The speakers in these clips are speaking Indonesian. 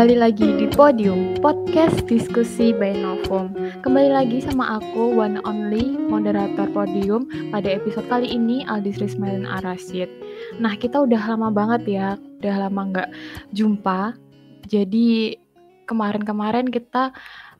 Kembali lagi di Podium, podcast diskusi by Novum. Kembali lagi sama aku, one only, moderator Podium. Pada episode kali ini, Aldis Rismailin Arasid. Nah, kita udah lama banget ya, udah lama nggak jumpa. Jadi, kemarin-kemarin kita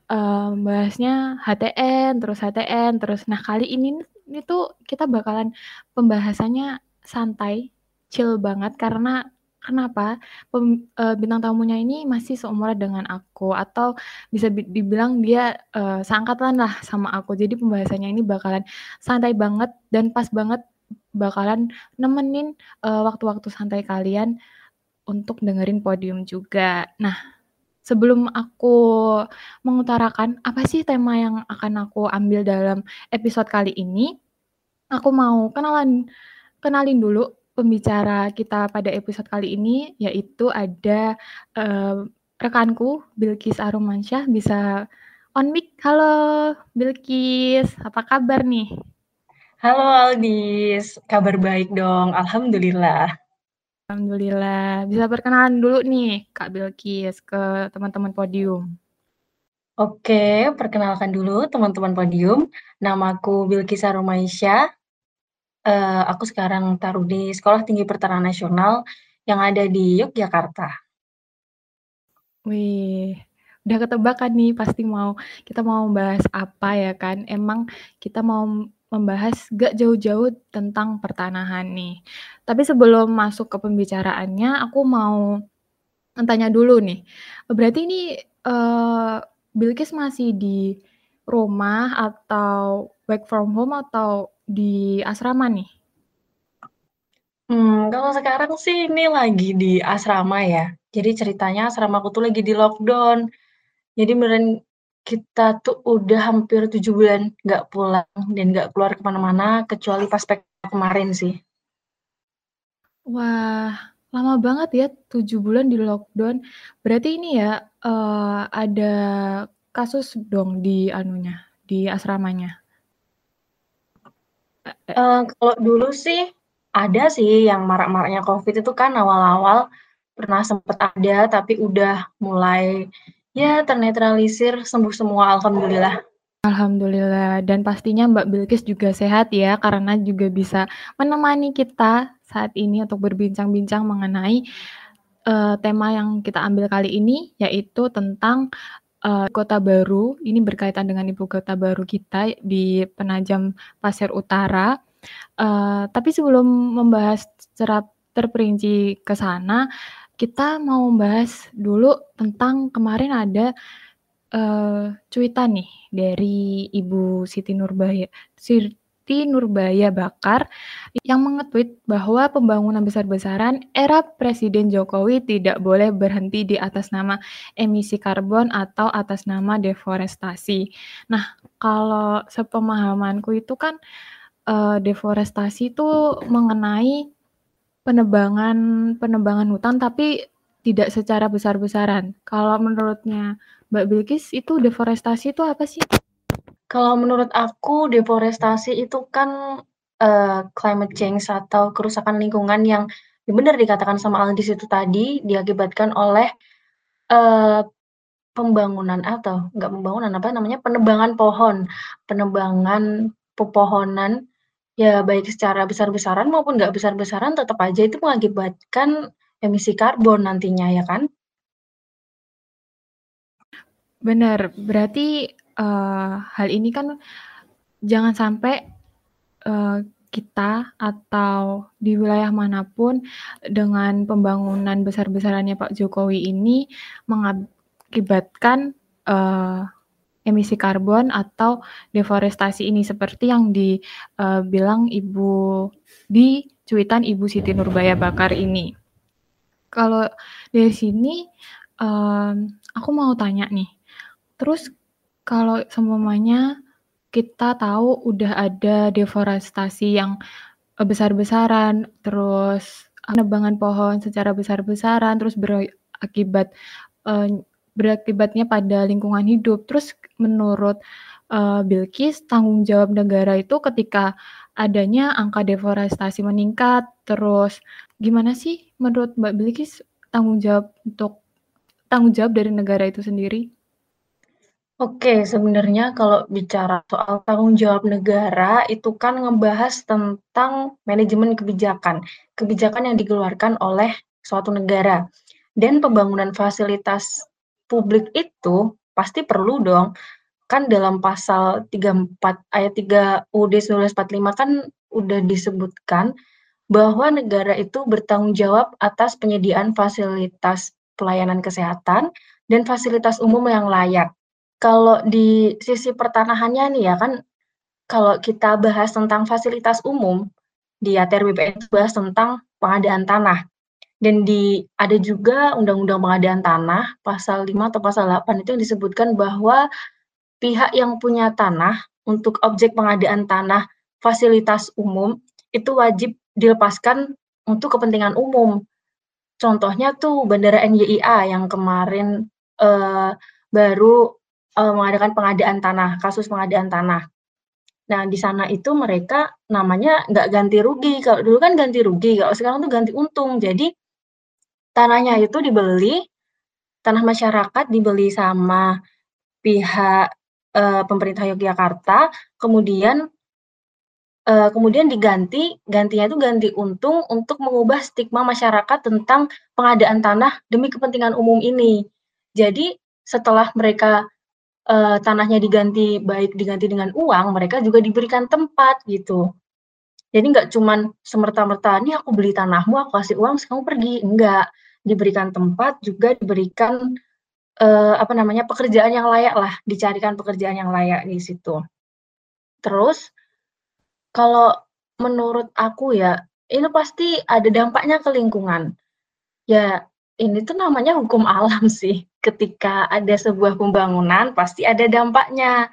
uh, bahasnya HTN, terus HTN, terus. Nah, kali ini, tuh kita bakalan pembahasannya santai, chill banget, karena Kenapa? Pem eee, bintang tamunya ini masih seumuran dengan aku atau bisa dibilang dia, eee, seangkatan lah sama aku. Jadi pembahasannya ini bakalan santai banget dan pas banget bakalan nemenin, eee, waktu-waktu santai kalian untuk dengerin podium juga. Nah, sebelum aku mengutarakan apa sih tema yang akan aku ambil dalam episode kali ini, aku mau kenalan kenalin dulu pembicara kita pada episode kali ini yaitu ada, uh, rekanku Bilkis Arumansyah bisa on mic. Halo Bilkis, apa kabar nih? Halo Aldis, kabar baik dong, alhamdulillah. Alhamdulillah. Bisa perkenalan dulu nih Kak Bilkis ke teman-teman podium. Oke, perkenalkan dulu teman-teman podium. Namaku Bilkis Arumansyah, uh, aku sekarang taruh di Sekolah Tinggi Pertanian Nasional yang ada di Yogyakarta. Wih, udah ketebak kan nih pasti mau kita mau membahas apa ya kan? Emang kita mau membahas gak jauh-jauh tentang pertanahan nih. Tapi sebelum masuk ke pembicaraannya, aku mau tanya dulu nih. Berarti ini uh, Bilkis masih di rumah atau work from home atau di asrama nih? Hmm, kalau sekarang sih ini lagi di asrama ya. Jadi ceritanya asrama aku tuh lagi di lockdown. Jadi beneran kita tuh udah hampir tujuh bulan nggak pulang dan nggak keluar ke mana-mana kecuali pas kemarin sih. Wah, lama banget ya tujuh bulan di lockdown. Berarti ini ya uh, ada kasus dong di anunya, di asramanya? Uh, kalau dulu sih ada sih yang marak-maraknya COVID itu kan awal-awal pernah sempat ada, tapi udah mulai ya ternetralisir, sembuh semua alhamdulillah. Alhamdulillah dan pastinya Mbak Bilkis juga sehat ya karena juga bisa menemani kita saat ini untuk berbincang-bincang mengenai uh, tema yang kita ambil kali ini yaitu tentang uh, kota baru, ini berkaitan dengan ibu kota baru kita di Penajam Pasir Utara. Uh, tapi sebelum membahas secara terperinci ke sana, kita mau membahas dulu tentang kemarin ada uh, cuitan nih dari Ibu Siti Nurbaya, Siti Nurbaya Bakar yang mengetweet bahwa pembangunan besar-besaran era Presiden Jokowi tidak boleh berhenti di atas nama emisi karbon atau atas nama deforestasi. Nah, kalau sepemahamanku itu kan uh, deforestasi itu mengenai penebangan penebangan hutan tapi tidak secara besar-besaran. Kalau menurutnya Mbak Bilkis itu deforestasi itu apa sih? Kalau menurut aku deforestasi itu kan, uh, climate change atau kerusakan lingkungan yang ya benar dikatakan sama Aldis itu tadi diakibatkan oleh, uh, pembangunan atau nggak pembangunan, apa namanya, penebangan pohon. Penebangan pepohonan, ya baik secara besar-besaran maupun nggak besar-besaran tetap aja itu mengakibatkan emisi karbon nantinya ya kan? Benar, berarti uh, hal ini kan jangan sampai uh, kita atau di wilayah mana pun dengan pembangunan besar-besarannya Pak Jokowi ini mengakibatkan uh, emisi karbon atau deforestasi ini seperti yang dibilang uh, Ibu di cuitan Ibu Siti Nurbaya Bakar ini. Kalau dari sini um, aku mau tanya nih, terus kalau semuanya kita tahu udah ada deforestasi yang, eh, besar-besaran, terus penebangan pohon secara besar-besaran, terus berakibat, uh, berakibatnya pada lingkungan hidup. Terus menurut, uh, Bilkis, tanggung jawab negara itu ketika adanya angka deforestasi meningkat, terus gimana sih menurut Mbak Bilkis tanggung jawab untuk tanggung jawab dari negara itu sendiri? Oke, sebenarnya kalau bicara soal tanggung jawab negara, itu kan ngebahas tentang manajemen kebijakan. Kebijakan yang dikeluarkan oleh suatu negara. Dan pembangunan fasilitas publik itu pasti perlu dong. Kan dalam pasal 34 ayat 3 UUD 1945 kan udah disebutkan bahwa negara itu bertanggung jawab atas penyediaan fasilitas pelayanan kesehatan dan fasilitas umum yang layak. Kalau di sisi pertanahannya nih ya kan, kalau kita bahas tentang fasilitas umum, di ATR BPN bahas tentang pengadaan tanah. Dan di ada juga Undang-Undang Pengadaan Tanah pasal 5 atau pasal 8 itu yang disebutkan bahwa pihak yang punya tanah untuk objek pengadaan tanah fasilitas umum itu wajib dilepaskan untuk kepentingan umum. Contohnya tuh Bandara NYIA yang kemarin uh, baru uh, mengadakan pengadaan tanah, kasus pengadaan tanah. Nah, di sana itu mereka namanya nggak ganti rugi. Kalau dulu kan ganti rugi, kalau sekarang tuh ganti untung. Jadi tanahnya itu dibeli, tanah masyarakat dibeli sama pihak uh, pemerintah Yogyakarta, kemudian uh, kemudian diganti, gantinya itu ganti untung untuk mengubah stigma masyarakat tentang pengadaan tanah demi kepentingan umum ini. Jadi setelah mereka uh, tanahnya diganti baik diganti dengan uang, mereka juga diberikan tempat gitu. Jadi nggak cuman semerta-merta, "Nih aku beli tanahmu, aku kasih uang, kamu pergi." Enggak, diberikan tempat, juga diberikan, uh, apa namanya, pekerjaan yang layak lah, dicarikan pekerjaan yang layak di situ. Terus, kalau menurut aku ya, ini pasti ada dampaknya ke lingkungan. Ya, ini tuh namanya hukum alam sih ketika ada sebuah pembangunan pasti ada dampaknya.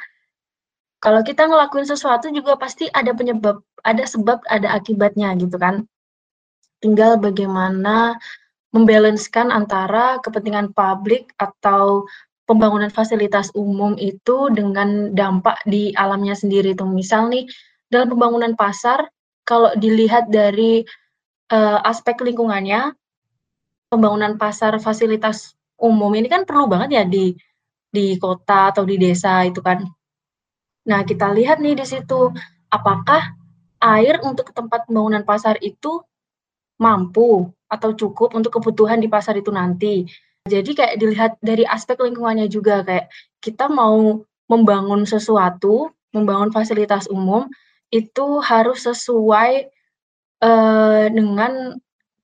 Kalau kita ngelakuin sesuatu juga pasti ada penyebab, ada sebab, ada akibatnya gitu kan. Tinggal bagaimana membalanskan antara kepentingan publik atau pembangunan fasilitas umum itu dengan dampak di alamnya sendiri tuh. Misal nih dalam pembangunan pasar kalau dilihat dari uh, aspek lingkungannya pembangunan pasar fasilitas umum ini kan perlu banget ya di di kota atau di desa itu kan. Nah, kita lihat nih di situ apakah air untuk tempat pembangunan pasar itu mampu atau cukup untuk kebutuhan di pasar itu nanti. Jadi kayak dilihat dari aspek lingkungannya juga kayak kita mau membangun sesuatu, membangun fasilitas umum itu harus sesuai uh, dengan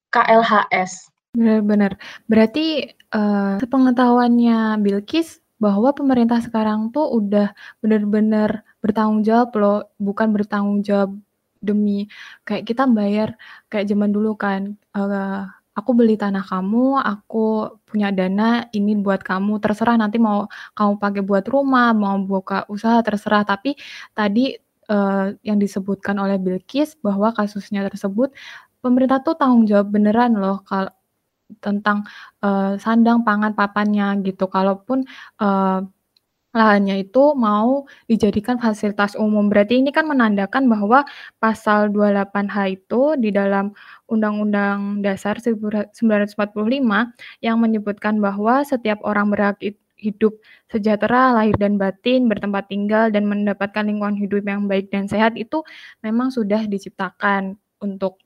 KLHS Benar-benar. Berarti, uh, sepengetahuannya Bilkis bahwa pemerintah sekarang tuh udah benar-benar bertanggung jawab loh, bukan bertanggung jawab demi kayak kita bayar kayak zaman dulu kan, uh, "Aku beli tanah kamu, aku punya dana ini buat kamu, terserah nanti mau kamu pakai buat rumah, mau buka usaha, terserah." Tapi tadi, uh, yang disebutkan oleh Bilkis bahwa kasusnya tersebut, pemerintah tuh tanggung jawab beneran loh kalau tentang, uh, sandang, pangan, papannya gitu. Kalaupun, uh, lahannya itu mau dijadikan fasilitas umum. Berarti ini kan menandakan bahwa pasal 28H itu di dalam Undang-Undang Dasar 1945 yang menyebutkan bahwa setiap orang berhak hidup sejahtera, lahir dan batin, bertempat tinggal, dan mendapatkan lingkungan hidup yang baik dan sehat itu memang sudah diciptakan untuk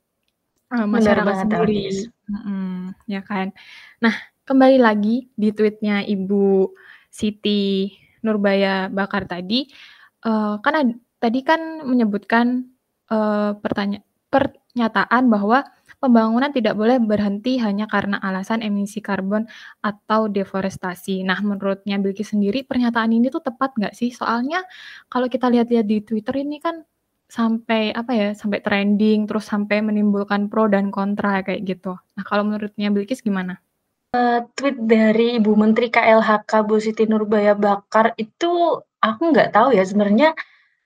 uh, masyarakat sendiri. Hmm, ya kan. Nah, kembali lagi di tweetnya Ibu Siti Nurbaya Bakar tadi, uh, kan ad tadi kan menyebutkan, uh, pertanya pernyataan bahwa pembangunan tidak boleh berhenti hanya karena alasan emisi karbon atau deforestasi. Nah, menurutnya Bilkis sendiri pernyataan ini tuh tepat nggak sih? Soalnya kalau kita lihat-lihat di Twitter ini kan Sampai apa ya, sampai trending, terus sampai menimbulkan pro dan kontra kayak gitu. Nah, kalau menurutnya Bilkis gimana? Uh, tweet dari Ibu Menteri KLHK Bu Siti Nurbaya Bakar itu aku nggak tahu ya sebenarnya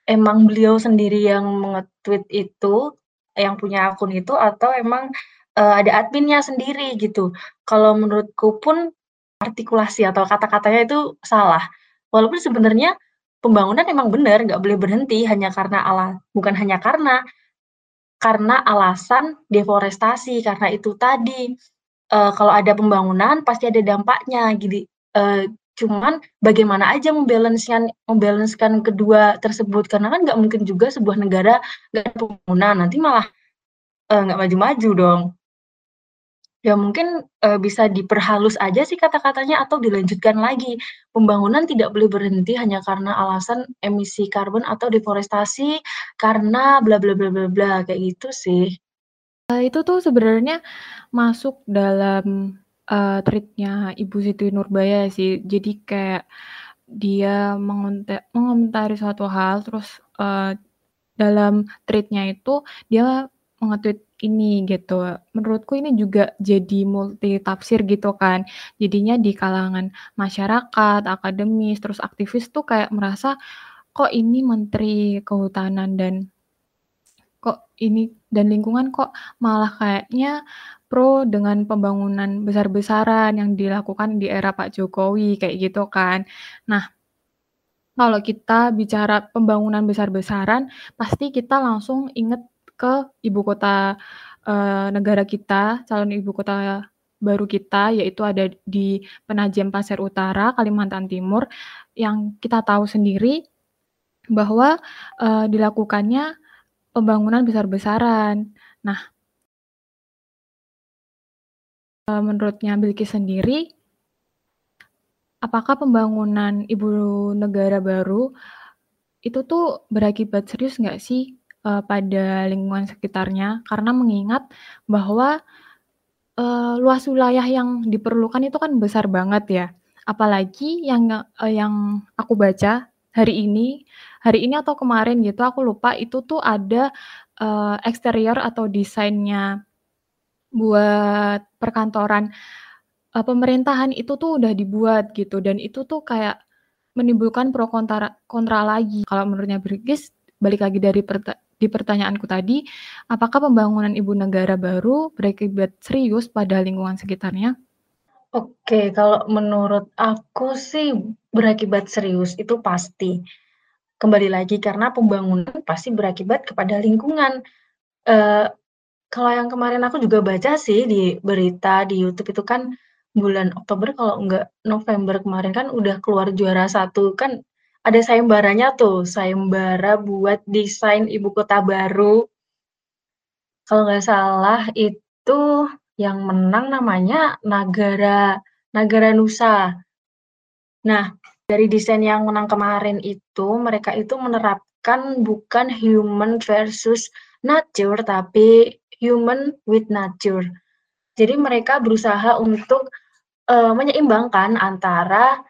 emang beliau sendiri yang mengetweet itu, yang punya akun itu atau emang, uh, ada adminnya sendiri gitu. Kalau menurutku pun artikulasi atau kata-katanya itu salah. Walaupun sebenarnya pembangunan emang benar nggak boleh berhenti hanya karena ala bukan hanya karena karena alasan deforestasi, karena itu tadi. eee, kalau ada pembangunan pasti ada dampaknya gidi eee, cuman bagaimana aja membalancekan membalancekan kedua tersebut karena kan nggak mungkin juga sebuah negara nggak pembangunan nanti malah, eee, nggak maju-maju dong. Ya mungkin, eee, bisa diperhalus aja sih kata-katanya atau dilanjutkan lagi, pembangunan tidak boleh berhenti hanya karena alasan emisi karbon atau deforestasi karena bla bla bla bla bla, kayak gitu sih. Eee, itu tuh sebenarnya masuk dalam, eee, tweet-nya Ibu Siti Nurbaya sih. Jadi kayak dia mengomentari suatu hal terus, eee, dalam tweet-nya itu dia mengetweet ini gitu. Menurutku ini juga jadi multi tafsir gitu kan. Jadinya di kalangan masyarakat, akademis, terus aktivis tuh kayak merasa, kok ini Menteri Kehutanan dan kok ini dan lingkungan kok malah kayaknya pro dengan pembangunan besar-besaran yang dilakukan di era Pak Jokowi, kayak gitu kan. Nah, kalau kita bicara pembangunan besar-besaran, pasti kita langsung inget ke ibu kota, eee, negara kita, calon ibu kota baru kita, yaitu ada di Penajem Pasir Utara, Kalimantan Timur, yang kita tahu sendiri bahwa, eee, dilakukannya pembangunan besar-besaran. Nah eee, menurutnya Bilqis sendiri apakah pembangunan ibu negara baru itu tuh berakibat serius nggak sih, eee, pada lingkungan sekitarnya? Karena mengingat bahwa, eee, luas wilayah yang diperlukan itu kan besar banget ya. Apalagi yang eee, yang aku baca hari ini hari ini atau kemarin gitu aku lupa, itu tuh ada, eee, eksterior atau desainnya buat perkantoran, eee, pemerintahan itu tuh udah dibuat gitu dan itu tuh kayak menimbulkan pro kontara kontra lagi. Kalau menurutnya Bilqis, balik lagi dari di pertanyaanku tadi, apakah pembangunan ibu negara baru berakibat serius pada lingkungan sekitarnya? Oke, kalau menurut aku sih berakibat serius, itu pasti. Kembali lagi karena pembangunan pasti berakibat kepada lingkungan. Eee, kalau yang kemarin aku juga baca sih di berita di YouTube itu kan bulan Oktober kalau enggak November kemarin kan udah keluar juara 1 kan ada sayembaranya tuh, sayembara buat desain ibu kota baru. Kalau nggak salah itu yang menang namanya Nagara Nagara Nusa. Nah, dari desain yang menang kemarin itu, mereka itu menerapkan bukan human versus nature, tapi human with nature. Jadi mereka berusaha untuk, eee, menyeimbangkan antara,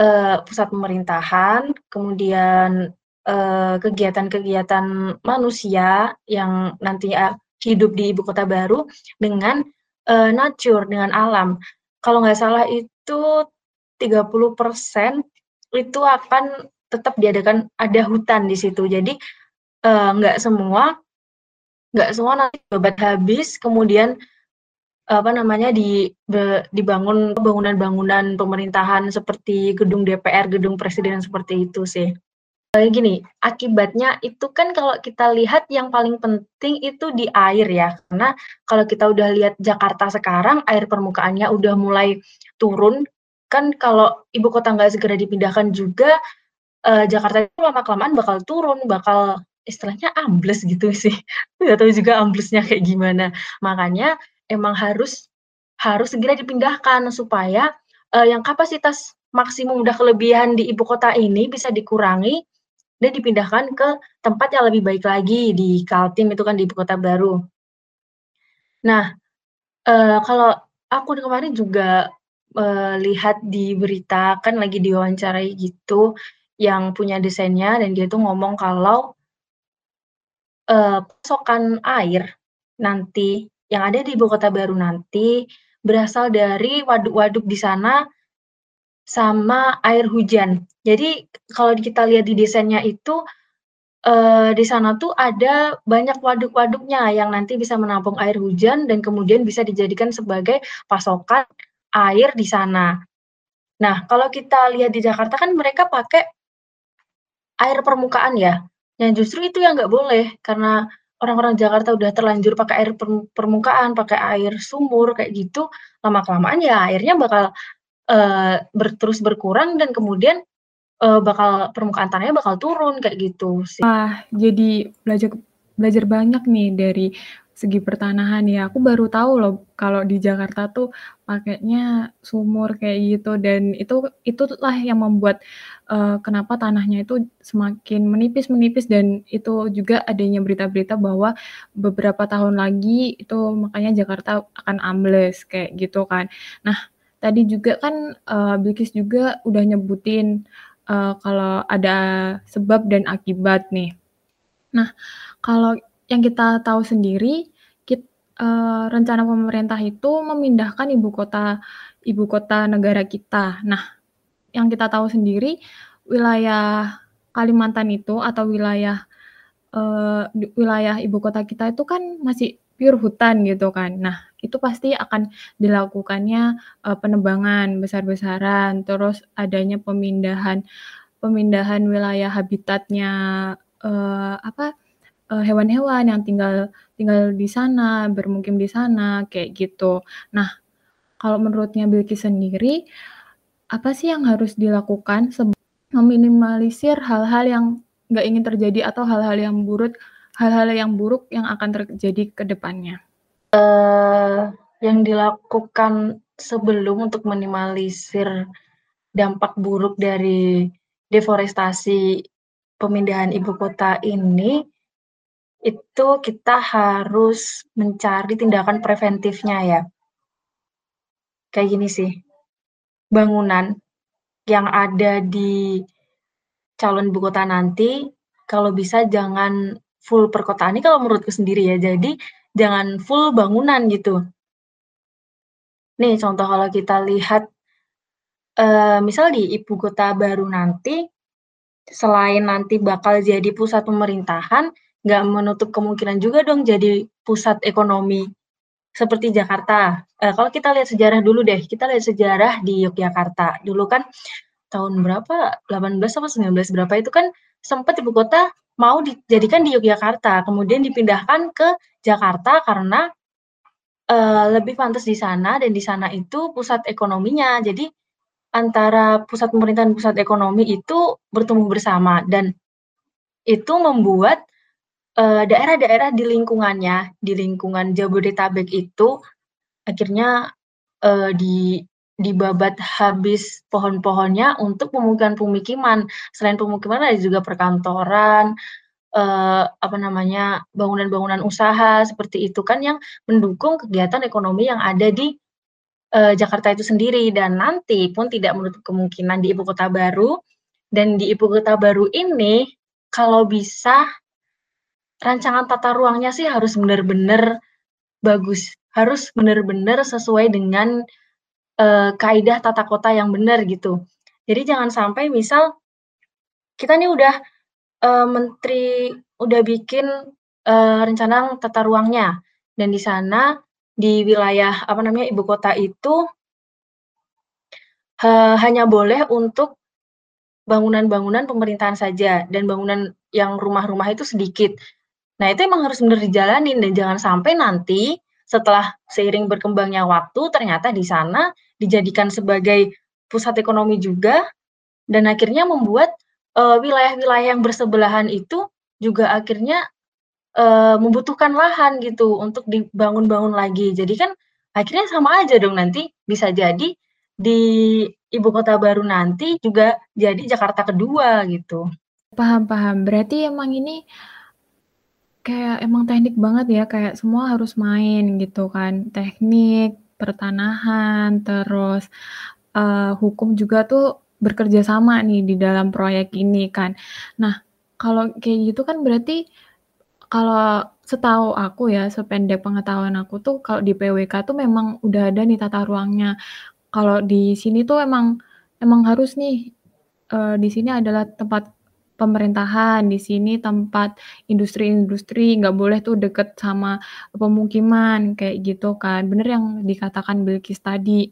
eee, pusat pemerintahan, kemudian, eee, kegiatan-kegiatan manusia yang nantinya hidup di ibu kota baru dengan, eee, nature, dengan alam. Kalau nggak salah itu 30% itu akan tetap diadakan ada hutan di situ. Jadi, eee, nggak semua nggak semua nanti babat habis kemudian, apa namanya, di be dibangun bangunan-bangunan pemerintahan seperti gedung DPR, gedung presiden, seperti itu sih. Kayak gini, akibatnya itu kan kalau kita lihat yang paling penting itu di air ya, karena kalau kita udah lihat Jakarta sekarang, air permukaannya udah mulai turun, kan kalau ibu kota nggak segera dipindahkan juga, eee, Jakarta itu lama-kelamaan bakal turun, bakal istilahnya ambles gitu sih, nggak tahu juga amblesnya kayak gimana. Makanya emang harus harus segera dipindahkan supaya, eee, yang kapasitas maksimum udah kelebihan di ibu kota ini bisa dikurangi dan dipindahkan ke tempat yang lebih baik lagi di Kaltim itu kan di ibu kota baru. Nah, eee, kalau aku kemarin juga, eee, lihat di berita kan lagi diwawancarai gitu, yang punya desainnya dan dia tuh ngomong kalau eee, pasokan air nanti yang ada di ibu kota baru nanti berasal dari waduk-waduk di sana sama air hujan. Jadi kalau kita lihat di desainnya itu, eee, di sana tuh ada banyak waduk-waduknya yang nanti bisa menampung air hujan dan kemudian bisa dijadikan sebagai pasokan air di sana. Nah, kalau kita lihat di Jakarta kan mereka pakai air permukaan ya, yang justru itu yang nggak boleh karena orang-orang Jakarta udah terlanjur pakai air permukaan, pakai air sumur kayak gitu, lama-kelamaan ya airnya bakal, uh, terus berkurang dan kemudian, uh, bakal permukaan tanahnya bakal turun kayak gitu sih. Wah, jadi belajar belajar banyak nih dari segi pertanahan ya. Aku baru tahu loh kalau di Jakarta tuh pakainya sumur kayak gitu dan itu itulah yang membuat uh, kenapa tanahnya itu semakin menipis-menipis dan itu juga adanya berita-berita bahwa beberapa tahun lagi itu makanya Jakarta akan ambles kayak gitu kan. Nah, tadi juga kan uh, Bilkis juga udah nyebutin uh, kalau ada sebab dan akibat nih. Nah, kalau yang kita tahu sendiri, kit uh, rencana pemerintah itu memindahkan ibu kota ibu kota negara kita. Nah, yang kita tahu sendiri, wilayah Kalimantan itu atau wilayah, uh, wilayah ibu kota kita itu kan masih pure hutan gitu kan. Nah, itu pasti akan dilakukannya, uh, penebangan besar-besaran, terus adanya pemindahan pemindahan wilayah habitatnya, uh, apa hewan-hewan yang tinggal tinggal di sana, bermukim di sana, kayak gitu. Nah, kalau menurutnya Bilki sendiri, apa sih yang harus dilakukan meminimalisir hal-hal yang nggak ingin terjadi atau hal-hal yang buruk hal-hal yang buruk yang akan terjadi ke depannya? Uh, yang dilakukan sebelum untuk minimalisir dampak buruk dari deforestasi pemindahan ibu kota ini itu kita harus mencari tindakan preventifnya ya. Kayak gini sih, bangunan yang ada di calon ibu kota nanti, kalau bisa jangan full perkotaan ini kalau menurutku sendiri ya, jadi jangan full bangunan gitu. Nih contoh kalau kita lihat, uh, misal di ibu kota baru nanti, selain nanti bakal jadi pusat pemerintahan, nggak menutup kemungkinan juga dong jadi pusat ekonomi seperti Jakarta. Eh, kalau kita lihat sejarah dulu deh, kita lihat sejarah di Yogyakarta. Dulu kan tahun berapa? 18 sama 19 berapa itu kan sempat ibu kota mau dijadikan di Yogyakarta, kemudian dipindahkan ke Jakarta karena uh, lebih pantas di sana dan di sana itu pusat ekonominya. Jadi antara pusat pemerintahan pusat ekonomi itu bertumbuh bersama dan itu membuat daerah-daerah di lingkungannya, di lingkungan Jabodetabek itu akhirnya, uh, di dibabat habis pohon-pohonnya untuk pemukiman-pemukiman. Selain pemukiman ada juga perkantoran, uh, apa namanya, bangunan-bangunan usaha seperti itu kan yang mendukung kegiatan ekonomi yang ada di, uh, Jakarta itu sendiri dan nanti pun tidak menutup kemungkinan di ibu kota baru dan di ibu kota baru ini kalau bisa rancangan tata ruangnya sih harus benar-benar bagus, harus benar-benar sesuai dengan, uh, kaidah tata kota yang benar gitu. Jadi jangan sampai misal, kita nih udah, uh, menteri udah bikin, uh, rencana tata ruangnya, dan di sana, di wilayah apa namanya, ibu kota itu uh, hanya boleh untuk bangunan-bangunan pemerintahan saja, dan bangunan yang rumah-rumah itu sedikit. Nah, itu emang harus benar dijalanin dan jangan sampai nanti setelah seiring berkembangnya waktu ternyata di sana dijadikan sebagai pusat ekonomi juga dan akhirnya membuat wilayah-wilayah uh, yang bersebelahan itu juga akhirnya uh, membutuhkan lahan gitu untuk dibangun-bangun lagi. Jadi kan akhirnya sama aja dong nanti bisa jadi di ibu kota baru nanti juga jadi Jakarta kedua gitu. Paham paham. Berarti emang ini Kayak emang teknik banget ya, kayak semua harus main gitu kan. Teknik, pertanahan, terus, uh, hukum juga tuh bekerja sama nih di dalam proyek ini kan. Nah, kalau kayak gitu kan berarti kalau setahu aku ya, sependek pengetahuan aku tuh kalau di PWK tuh memang udah ada nih tata ruangnya. Kalau di sini tuh emang emang harus nih, uh, di sini adalah tempat pemerintahan, di sini tempat industri-industri, nggak boleh tuh deket sama pemukiman, kayak gitu kan. Bener yang dikatakan Bilkis tadi.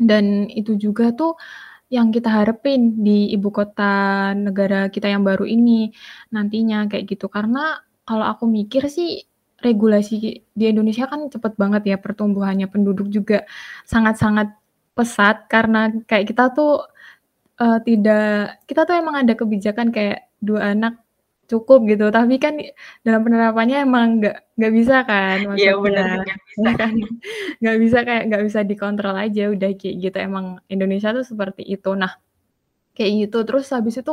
Dan itu juga tuh yang kita harapin di ibu kota negara kita yang baru ini nantinya kayak gitu. Karena kalau aku mikir sih regulasi di Indonesia kan cepet banget ya pertumbuhannya, penduduk juga sangat-sangat pesat karena kayak kita tuh, eee, tidak kita tuh emang ada kebijakan kayak 2 anak cukup gitu, tapi kan dalam penerapannya emang nggak nggak bisa kan Iya maksudnya, nggak bisa. ya kan? Nggak bisa kayak nggak bisa dikontrol aja udah kayak gitu, emang Indonesia tuh seperti itu. Nah, kayak gitu, terus habis itu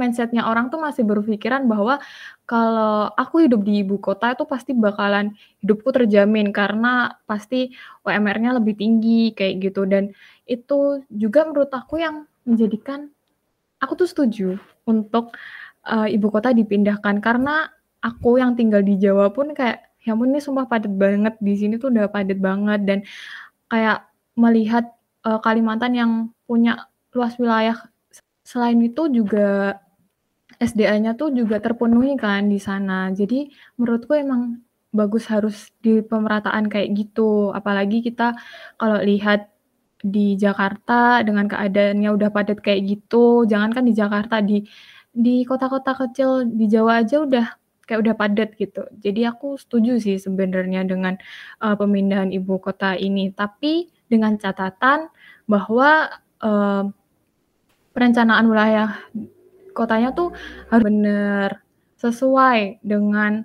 mindset-nya orang tuh masih berpikiran bahwa kalau aku hidup di ibu kota itu pasti bakalan hidupku terjamin karena pasti UMR-nya lebih tinggi kayak gitu dan itu juga menurut aku yang menjadikan aku tuh setuju untuk, eee, ibu kota dipindahkan. Karena aku yang tinggal di Jawa pun kayak, ya ampun ini sumpah padet banget, di sini tuh udah padet banget. Dan kayak melihat, eee, Kalimantan yang punya luas wilayah selain itu juga SDA-nya tuh juga terpenuhi kan di sana. Jadi menurutku emang bagus harus dipemerataan kayak gitu, apalagi kita kalau lihat di Jakarta dengan keadaannya udah padat kayak gitu, jangankan di Jakarta, di di kota-kota kecil di Jawa aja udah kayak udah padat gitu. Jadi aku setuju sih sebenarnya dengan, eee, pemindahan ibu kota ini, tapi dengan catatan bahwa, eee, perencanaan wilayah kotanya tuh harus bener, sesuai dengan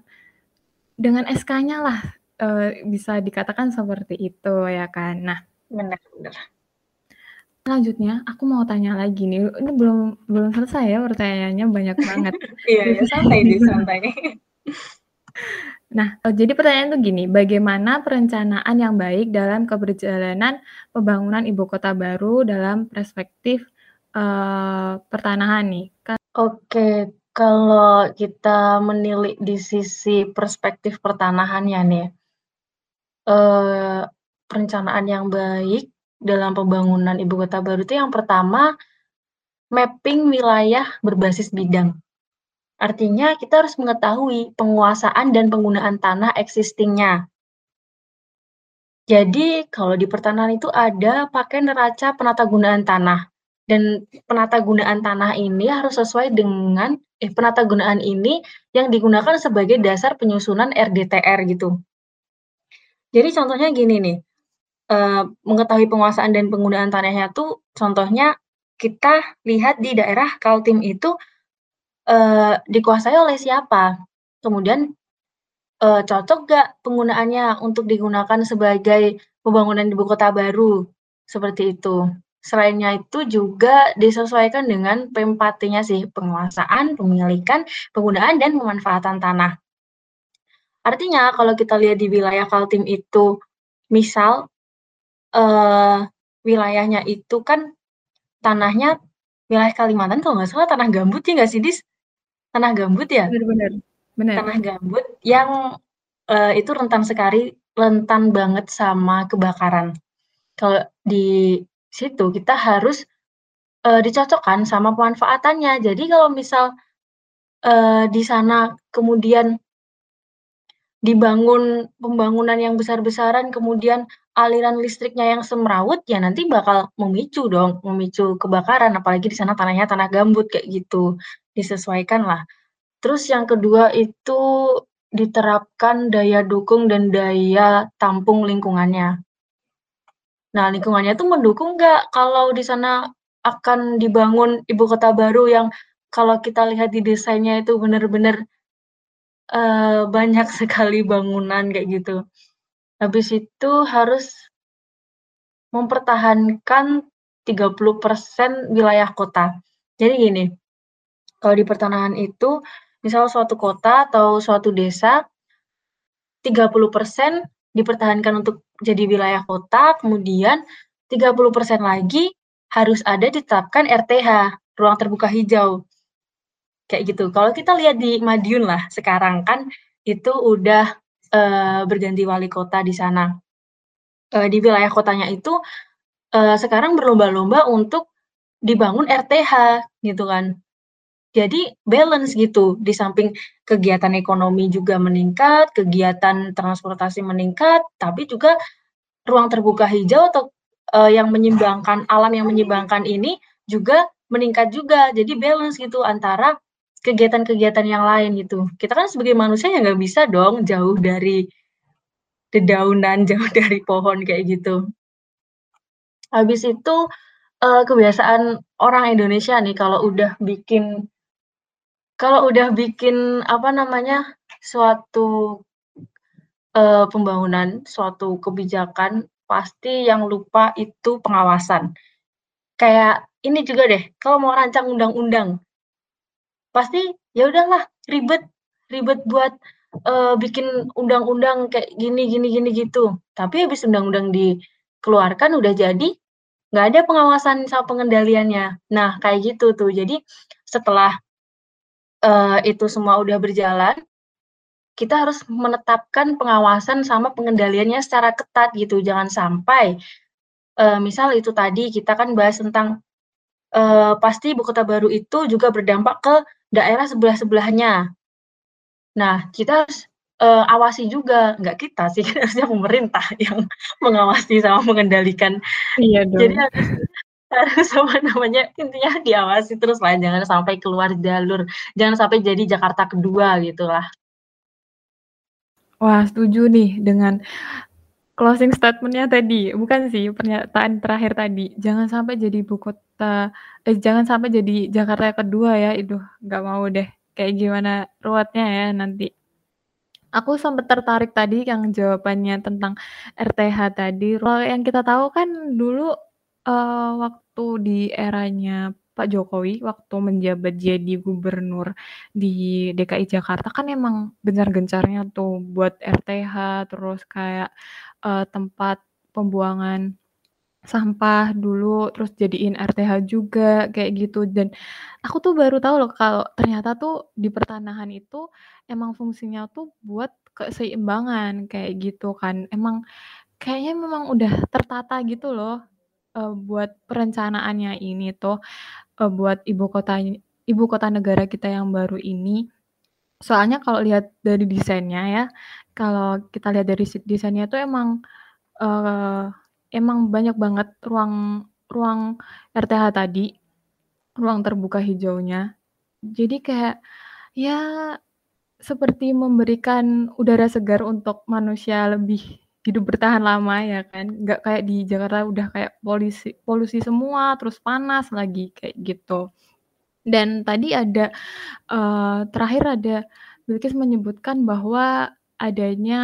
dengan SK-nya lah, eee, bisa dikatakan seperti itu ya kan. Nah Bener. selanjutnya aku mau tanya lagi nih, ini belum belum selesai ya pertanyaannya banyak banget. Iya iya, santai deh, santai. Nah, eee, jadi pertanyaan tuh gini, bagaimana perencanaan yang baik dalam keberjalanan pembangunan ibu kota baru dalam perspektif, eee, pertanahan nih? Kan Oke, kalau kita menilik di sisi perspektif pertanahannya nih, eee, perencanaan yang baik dalam pembangunan ibu kota baru itu yang pertama, mapping wilayah berbasis bidang. Artinya kita harus mengetahui penguasaan dan penggunaan tanah existing-nya. Jadi kalau di pertanahan itu ada pakai neraca penatagunaan tanah, dan penatagunaan tanah ini harus sesuai dengan eh, penatagunaan ini yang digunakan sebagai dasar penyusunan RDTR gitu. Jadi contohnya gini nih, eee, mengetahui penguasaan dan penggunaan tanahnya tuh contohnya kita lihat di daerah Kaltim itu, eee, dikuasai oleh siapa, kemudian, eee, cocok nggak penggunaannya untuk digunakan sebagai pembangunan ibu kota baru, seperti itu. Selainnya itu juga disesuaikan dengan P4T-nya sih, penguasaan, pemilikan, penggunaan, dan pemanfaatan tanah. Artinya kalau kita lihat di wilayah Kaltim itu, misal, eee, wilayahnya itu kan tanahnya wilayah Kalimantan kalau nggak salah tanah gambut ya nggak sih, Dis? Tanah gambut ya? bener, bener. Tanah gambut yang, eee, itu rentan sekali rentan banget sama kebakaran. Kalau di situ kita harus, eee, dicocokkan sama pemanfaatannya. Jadi kalau misal, eee, di sana kemudian dibangun pembangunan yang besar-besaran, kemudian aliran listriknya yang semrawut, ya nanti bakal memicu dong, memicu kebakaran, apalagi di sana tanahnya tanah gambut kayak gitu, disesuaikanlah. Terus yang kedua itu diterapkan daya dukung dan daya tampung lingkungannya. Nah, lingkungannya tuh mendukung nggak kalau di sana akan dibangun ibu kota baru yang kalau kita lihat di desainnya itu bener-bener, eee, banyak sekali bangunan kayak gitu. Habis itu harus mempertahankan 30% wilayah kota. Jadi gini, kalau di pertanahan itu, misal suatu kota atau suatu desa, 30% dipertahankan untuk jadi wilayah kota, kemudian 30% lagi harus ada ditetapkan RTH, ruang terbuka hijau. Kayak gitu. Kalau kita lihat di Madiun lah sekarang kan itu udah, eee, berganti wali kota di sana. Eee, di wilayah kotanya itu, eee, sekarang berlomba-lomba untuk dibangun RTH gitu kan. Jadi balance gitu, di samping kegiatan ekonomi juga meningkat, kegiatan transportasi meningkat, tapi juga ruang terbuka hijau atau, eee, yang menyeimbangkan alam yang menyeimbangkan ini juga meningkat juga. Jadi balance gitu antara kegiatan-kegiatan yang lain gitu. Kita kan sebagai manusia ya nggak bisa dong jauh dari dedaunan, jauh dari pohon kayak gitu. Habis itu, eee, kebiasaan orang Indonesia nih kalau udah bikin kalau udah bikin, apa namanya, suatu, eee, pembangunan, suatu kebijakan, pasti yang lupa itu pengawasan. Kayak ini juga deh, kalau mau rancang undang-undang pasti ya udahlah ribet ribet buat, eee, bikin undang-undang kayak gini gini gini gitu. Tapi habis undang-undang dikeluarkan udah jadi, nggak ada pengawasan sama pengendaliannya. Nah, kayak gitu tuh. Jadi setelah, eee, itu semua udah berjalan, kita harus menetapkan pengawasan sama pengendaliannya secara ketat gitu. Jangan sampai, eee, misal itu tadi kita kan bahas tentang, eee, pasti ibu kota baru itu juga berdampak ke daerah sebelah-sebelahnya. Nah, kita harus, eee, awasi juga, nggak kita sih, harusnya pemerintah yang mengawasi sama mengendalikan. Iya Jadi dong. harus harus apa namanya, intinya diawasi terus lah, jangan sampai keluar jalur, jangan sampai jadi Jakarta kedua gitulah. Wah, setuju nih dengan closing statement-nya tadi. Bukan sih, pernyataan terakhir tadi. Jangan sampai jadi ibu kota eh, jangan sampai jadi Jakarta kedua ya, Iduh, nggak mau deh. Kayak gimana ruwetnya ya nanti. Aku sempat tertarik tadi yang jawabannya tentang RTH tadi. Kalau yang kita tahu kan dulu, eee, waktu di eranya Pak Jokowi, waktu menjabat jadi gubernur di DKI Jakarta kan emang gencar-gencarnya tuh buat RTH, terus kayak, eee, tempat pembuangan sampah dulu, terus jadiin RTH juga, kayak gitu. Dan aku tuh baru tahu loh kalau ternyata tuh di pertanahan itu emang fungsinya tuh buat keseimbangan, kayak gitu kan. Emang kayaknya memang udah tertata gitu loh, eee, buat perencanaannya ini tuh, eee, buat ibu kota ibu kota negara kita yang baru ini. Soalnya kalau lihat dari desainnya ya, kalau kita lihat dari desainnya tuh emang, eee, emang banyak banget ruang ruang RTH tadi, ruang terbuka hijaunya. Jadi kayak, ya seperti memberikan udara segar untuk manusia lebih hidup bertahan lama ya kan, nggak kayak di Jakarta udah kayak polisi polusi semua, terus panas lagi, kayak gitu. Dan tadi ada, eee, terakhir ada Bilqis menyebutkan bahwa adanya,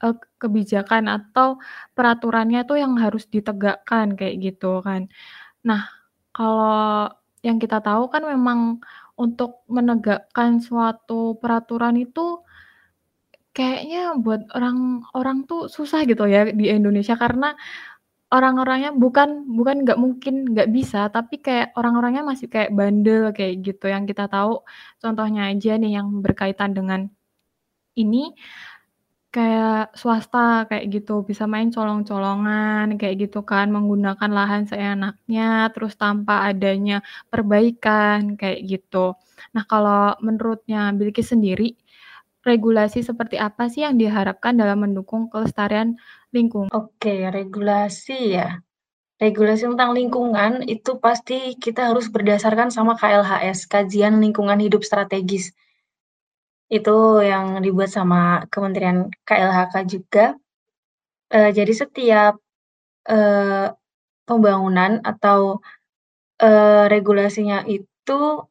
eee, kebijakan atau peraturannya tuh yang harus ditegakkan, kayak gitu kan. Nah, kalau yang kita tahu kan memang untuk menegakkan suatu peraturan itu kayaknya buat orang-orang tuh susah gitu ya di Indonesia karena orang-orangnya bukan bukan nggak mungkin nggak bisa, tapi kayak orang-orangnya masih kayak bandel kayak gitu. Yang kita tahu contohnya aja nih yang berkaitan dengan ini, kayak swasta kayak gitu, bisa main colong-colongan kayak gitu kan, menggunakan lahan seenaknya, terus tanpa adanya perbaikan kayak gitu. Nah, kalau menurutnya Bilqis sendiri, regulasi seperti apa sih yang diharapkan dalam mendukung kelestarian lingkungan? Oke, regulasi ya. Regulasi tentang lingkungan itu pasti kita harus berdasarkan sama KLHS, Kajian Lingkungan Hidup Strategis. Itu yang dibuat sama Kementerian KLHK juga. Eee, jadi setiap, eee, pembangunan atau, eee, regulasinya itu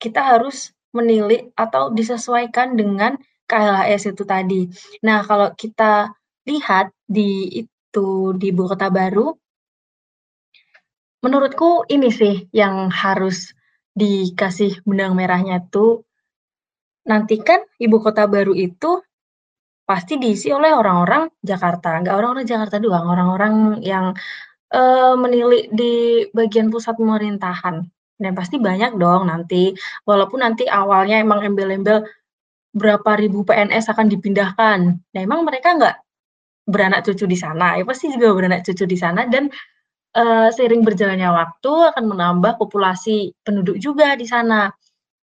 kita harus menilik atau disesuaikan dengan KLHS itu tadi. Nah, kalau kita lihat di itu, di ibu kota baru menurutku ini sih yang harus dikasih benang merahnya tuh, nanti kan ibu kota baru itu pasti diisi oleh orang-orang Jakarta, nggak orang-orang Jakarta doang, orang-orang yang, eee, menilik di bagian pusat pemerintahan. Dan pasti banyak dong nanti, walaupun nanti awalnya emang embel-embel berapa ribu PNS akan dipindahkan. Nah, emang mereka nggak beranak cucu di sana? Ya pasti juga beranak cucu di sana dan, eee, seiring berjalannya waktu akan menambah populasi penduduk juga di sana.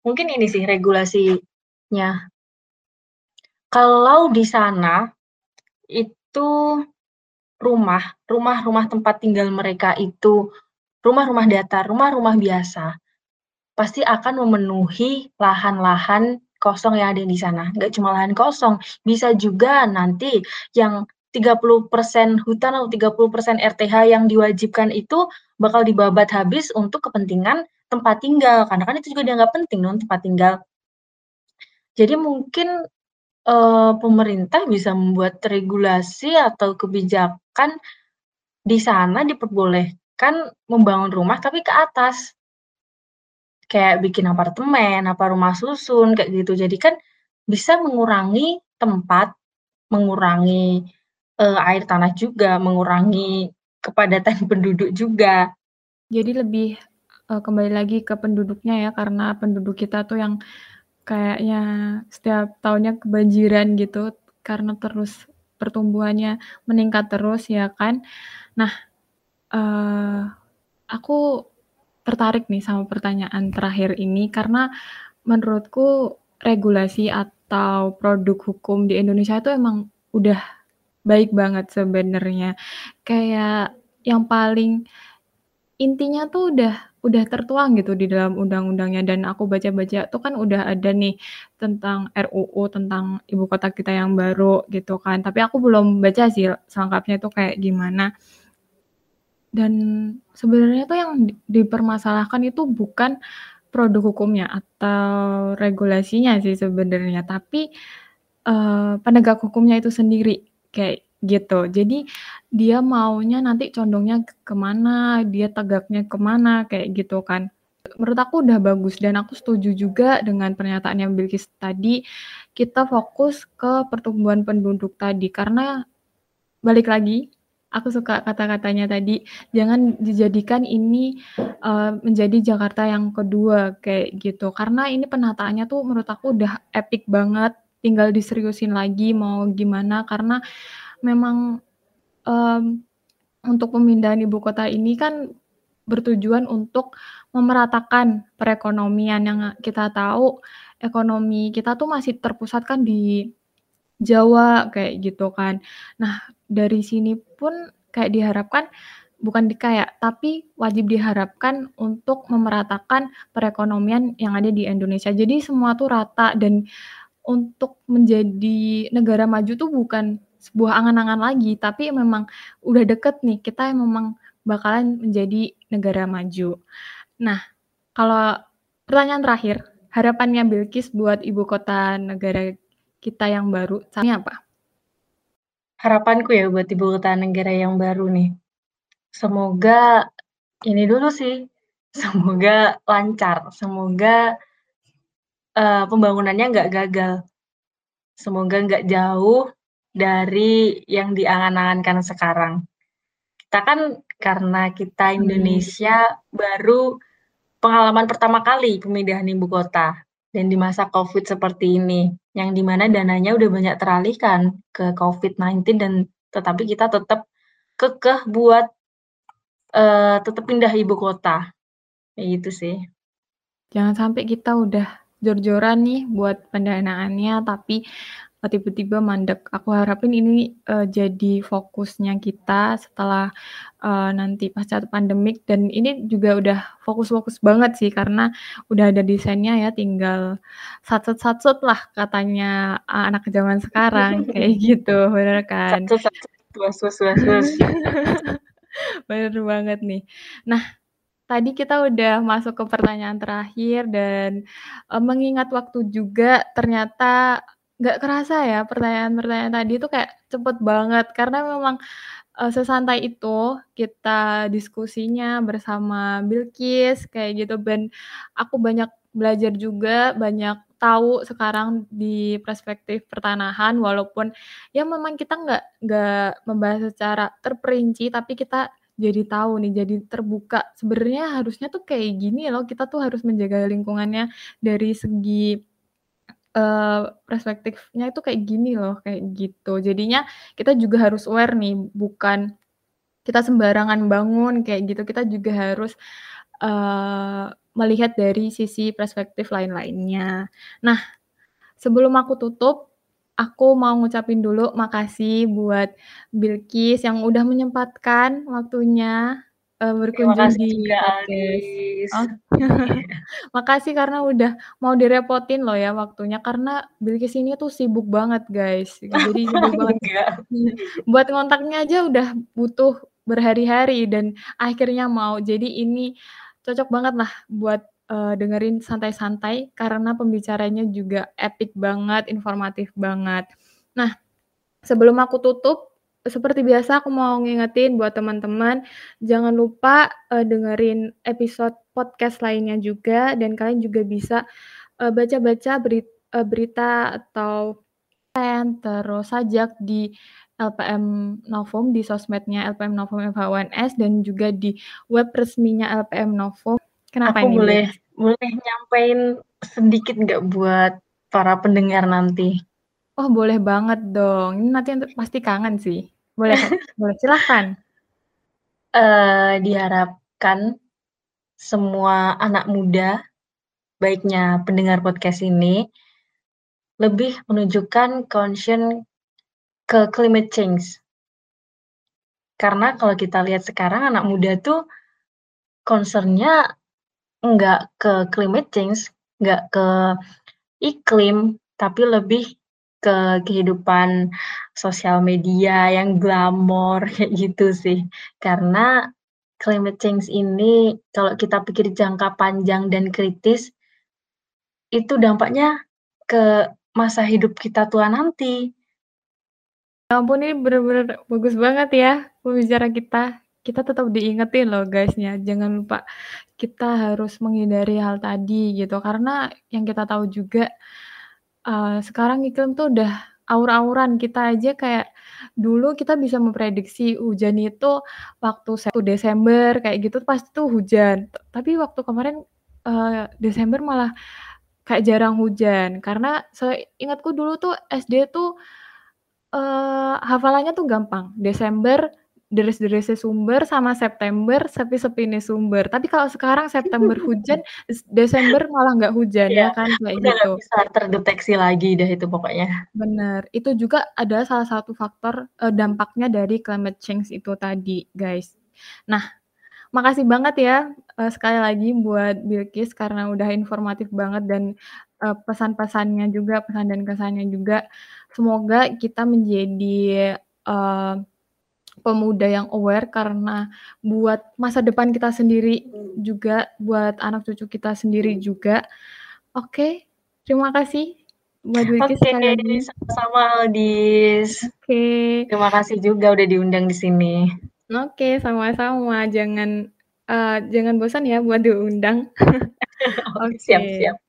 Mungkin ini sih regulasinya. Kalau di sana, itu rumah rumah-rumah tempat tinggal mereka itu rumah-rumah datar, rumah-rumah biasa. pasti akan memenuhi lahan-lahan kosong yang ada di sana. Nggak cuma lahan kosong, bisa juga nanti yang 30% hutan atau 30% RTH yang diwajibkan itu bakal dibabat habis untuk kepentingan tempat tinggal, karena kan itu juga dianggap penting dong tempat tinggal. Jadi mungkin, uh, pemerintah bisa membuat regulasi atau kebijakan di sana diperbolehkan membangun rumah tapi ke atas. Kayak bikin apartemen, apa rumah susun, kayak gitu. Jadi kan bisa mengurangi tempat, mengurangi, uh, air tanah juga, mengurangi kepadatan penduduk juga. Jadi lebih, uh, kembali lagi ke penduduknya ya, karena penduduk kita tuh yang kayaknya setiap tahunnya kebanjiran gitu, karena terus pertumbuhannya meningkat terus ya kan. Nah, uh, aku tertarik nih sama pertanyaan terakhir ini karena menurutku regulasi atau produk hukum di Indonesia itu emang udah baik banget sebenarnya. Kayak yang paling intinya tuh udah udah tertuang gitu di dalam undang-undangnya dan aku baca-baca tuh kan udah ada nih tentang RUU tentang ibu kota kita yang baru gitu kan. Tapi aku belum baca sih selengkapnya tuh kayak gimana. Dan sebenarnya tuh yang dipermasalahkan itu bukan produk hukumnya atau regulasinya sih sebenarnya, tapi, uh, penegak hukumnya itu sendiri, kayak gitu. Jadi, dia maunya nanti condongnya ke mana dia tegaknya ke mana kayak gitu kan. Menurut aku udah bagus dan aku setuju juga dengan pernyataan yang Bilkis tadi, kita fokus ke pertumbuhan penduduk tadi, karena balik lagi aku suka kata-katanya tadi, jangan dijadikan ini, uh, menjadi Jakarta yang kedua, kayak gitu. Karena ini penataannya tuh menurut aku udah epic banget, tinggal diseriusin lagi mau gimana, karena memang, um, untuk pemindahan ibu kota ini kan bertujuan untuk memeratakan perekonomian, yang kita tahu ekonomi kita tuh masih terpusat kan di Jawa, kayak gitu kan. Nah, dari sini pun kayak diharapkan bukan di kayak, tapi wajib diharapkan untuk memeratakan perekonomian yang ada di Indonesia. Jadi semua tuh rata dan untuk menjadi negara maju tuh bukan sebuah angan-angan lagi, tapi memang udah deket nih, kita yang memang bakalan menjadi negara maju. Nah, kalau pertanyaan terakhir, harapannya Bilkis buat ibu kota negara kita yang baru, caranya apa? Harapanku ya buat ibu kota negara yang baru nih, semoga ini dulu sih, semoga lancar, semoga uh, pembangunannya nggak gagal. Semoga nggak jauh dari yang diangan-angankan sekarang. Kita kan karena kita Indonesia baru pengalaman pertama kali pemindahan ibu kota dan di masa Covid seperti ini yang di mana dananya udah banyak teralihkan ke COVID-19 dan tetapi kita tetap kekeh buat uh, tetap pindah ibu kota. Kayak gitu sih. Jangan sampai kita udah jor-joran nih buat pendanaannya tapi tiba-tiba mandek. Aku harapin ini uh, jadi fokusnya kita setelah uh, nanti pasca pandemik. Dan ini juga udah fokus-fokus banget sih karena udah ada desainnya ya tinggal satset-satset lah katanya anak zaman sekarang kayak gitu bener kan? Bener banget nih. Nah tadi kita udah masuk ke pertanyaan terakhir dan uh, mengingat waktu juga ternyata Nggak kerasa ya pertanyaan-pertanyaan tadi itu kayak cepet banget. Karena memang, uh, sesantai itu kita diskusinya bersama Bilkis kayak gitu. Dan aku banyak belajar juga, banyak tahu sekarang di perspektif pertanahan walaupun ya memang kita nggak nggak membahas secara terperinci tapi kita jadi tahu nih, jadi terbuka. Sebenarnya harusnya tuh kayak gini loh, kita tuh harus menjaga lingkungannya dari segi uh, perspektifnya itu kayak gini loh, kayak gitu. Jadinya kita juga harus aware nih, bukan kita sembarangan bangun kayak gitu, kita juga harus, uh, melihat dari sisi perspektif lain-lainnya. Nah, sebelum aku tutup, aku mau ngucapin dulu makasih buat Bilkis yang udah menyempatkan waktunya, uh, berkunjung di juga, podcast. Oh. Makasih karena udah mau direpotin loh ya waktunya karena Bilkis ini tuh sibuk banget guys. Jadi sibuk banget. Buat ngontaknya aja udah butuh berhari-hari dan akhirnya mau. Jadi ini cocok banget lah buat uh, dengerin santai-santai karena pembicaranya juga epic banget, informatif banget. Nah, sebelum aku tutup seperti biasa aku mau ngingetin buat teman-teman jangan lupa uh, dengerin episode podcast lainnya juga dan kalian juga bisa uh, baca-baca berita, berita atau terus sajak di LPM Novum di sosmednya LPM Novum FHUNS dan juga di web resminya LPM Novum. Kenapa Aku ini? boleh boleh nyampein sedikit nggak buat para pendengar nanti? Oh boleh banget dong. Ini nanti pasti kangen sih. Boleh, boleh silahkan. Uh, diharapkan semua anak muda, baiknya pendengar podcast ini, lebih menunjukkan concern ke climate change. Karena kalau kita lihat sekarang anak muda tuh concernnya nggak ke climate change, nggak ke iklim, tapi lebih ke kehidupan sosial media yang glamor kayak gitu sih. Karena climate change ini kalau kita pikir jangka panjang dan kritis itu dampaknya ke masa hidup kita tua nanti. Ya ampun ini bener-bener bagus banget ya pembicara kita. Kita tetap diingetin loh guysnya, jangan lupa kita harus menghindari hal tadi gitu. Karena yang kita tahu juga uh, sekarang iklim tuh udah aur-auran. Kita aja kayak dulu kita bisa memprediksi hujan itu waktu 1 Desember kayak gitu pasti tuh hujan. Tapi waktu kemarin uh, Desember malah kayak jarang hujan karena seingatku dulu tuh SD tuh uh, hafalannya tuh gampang. Desember deres-deresnya sumber sama September sepi-sepine sumber. Tapi kalau sekarang September hujan, Desember malah nggak hujan ya, ya kan kayak udah gitu. bisa terdeteksi lagi deh itu pokoknya. Bener, itu juga ada salah satu faktor uh, dampaknya dari climate change itu tadi, guys. Nah, makasih banget ya uh, sekali lagi buat Bilkis karena udah informatif banget dan uh, pesan-pesannya juga, pesan dan kesannya juga. Semoga kita menjadi uh, pemuda yang aware karena buat masa depan kita sendiri juga, buat anak cucu kita sendiri juga. Oke, terima kasih buat Oke, okay, sama-sama Aldis. Oke. Okay. Terima kasih juga udah diundang di sini. Oke, sama-sama. Jangan uh, jangan bosan ya buat diundang. Oke, siap siap.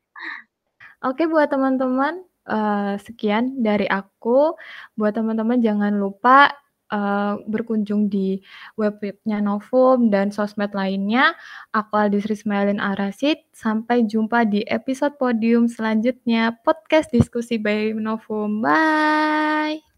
Oke, buat teman-teman, uh, sekian dari aku. Buat teman-teman jangan lupa uh, berkunjung di webnya Novum dan sosmed lainnya. Aku Aldis Rismailin Arasid. Sampai jumpa di episode podium selanjutnya podcast diskusi by Novum. Bye.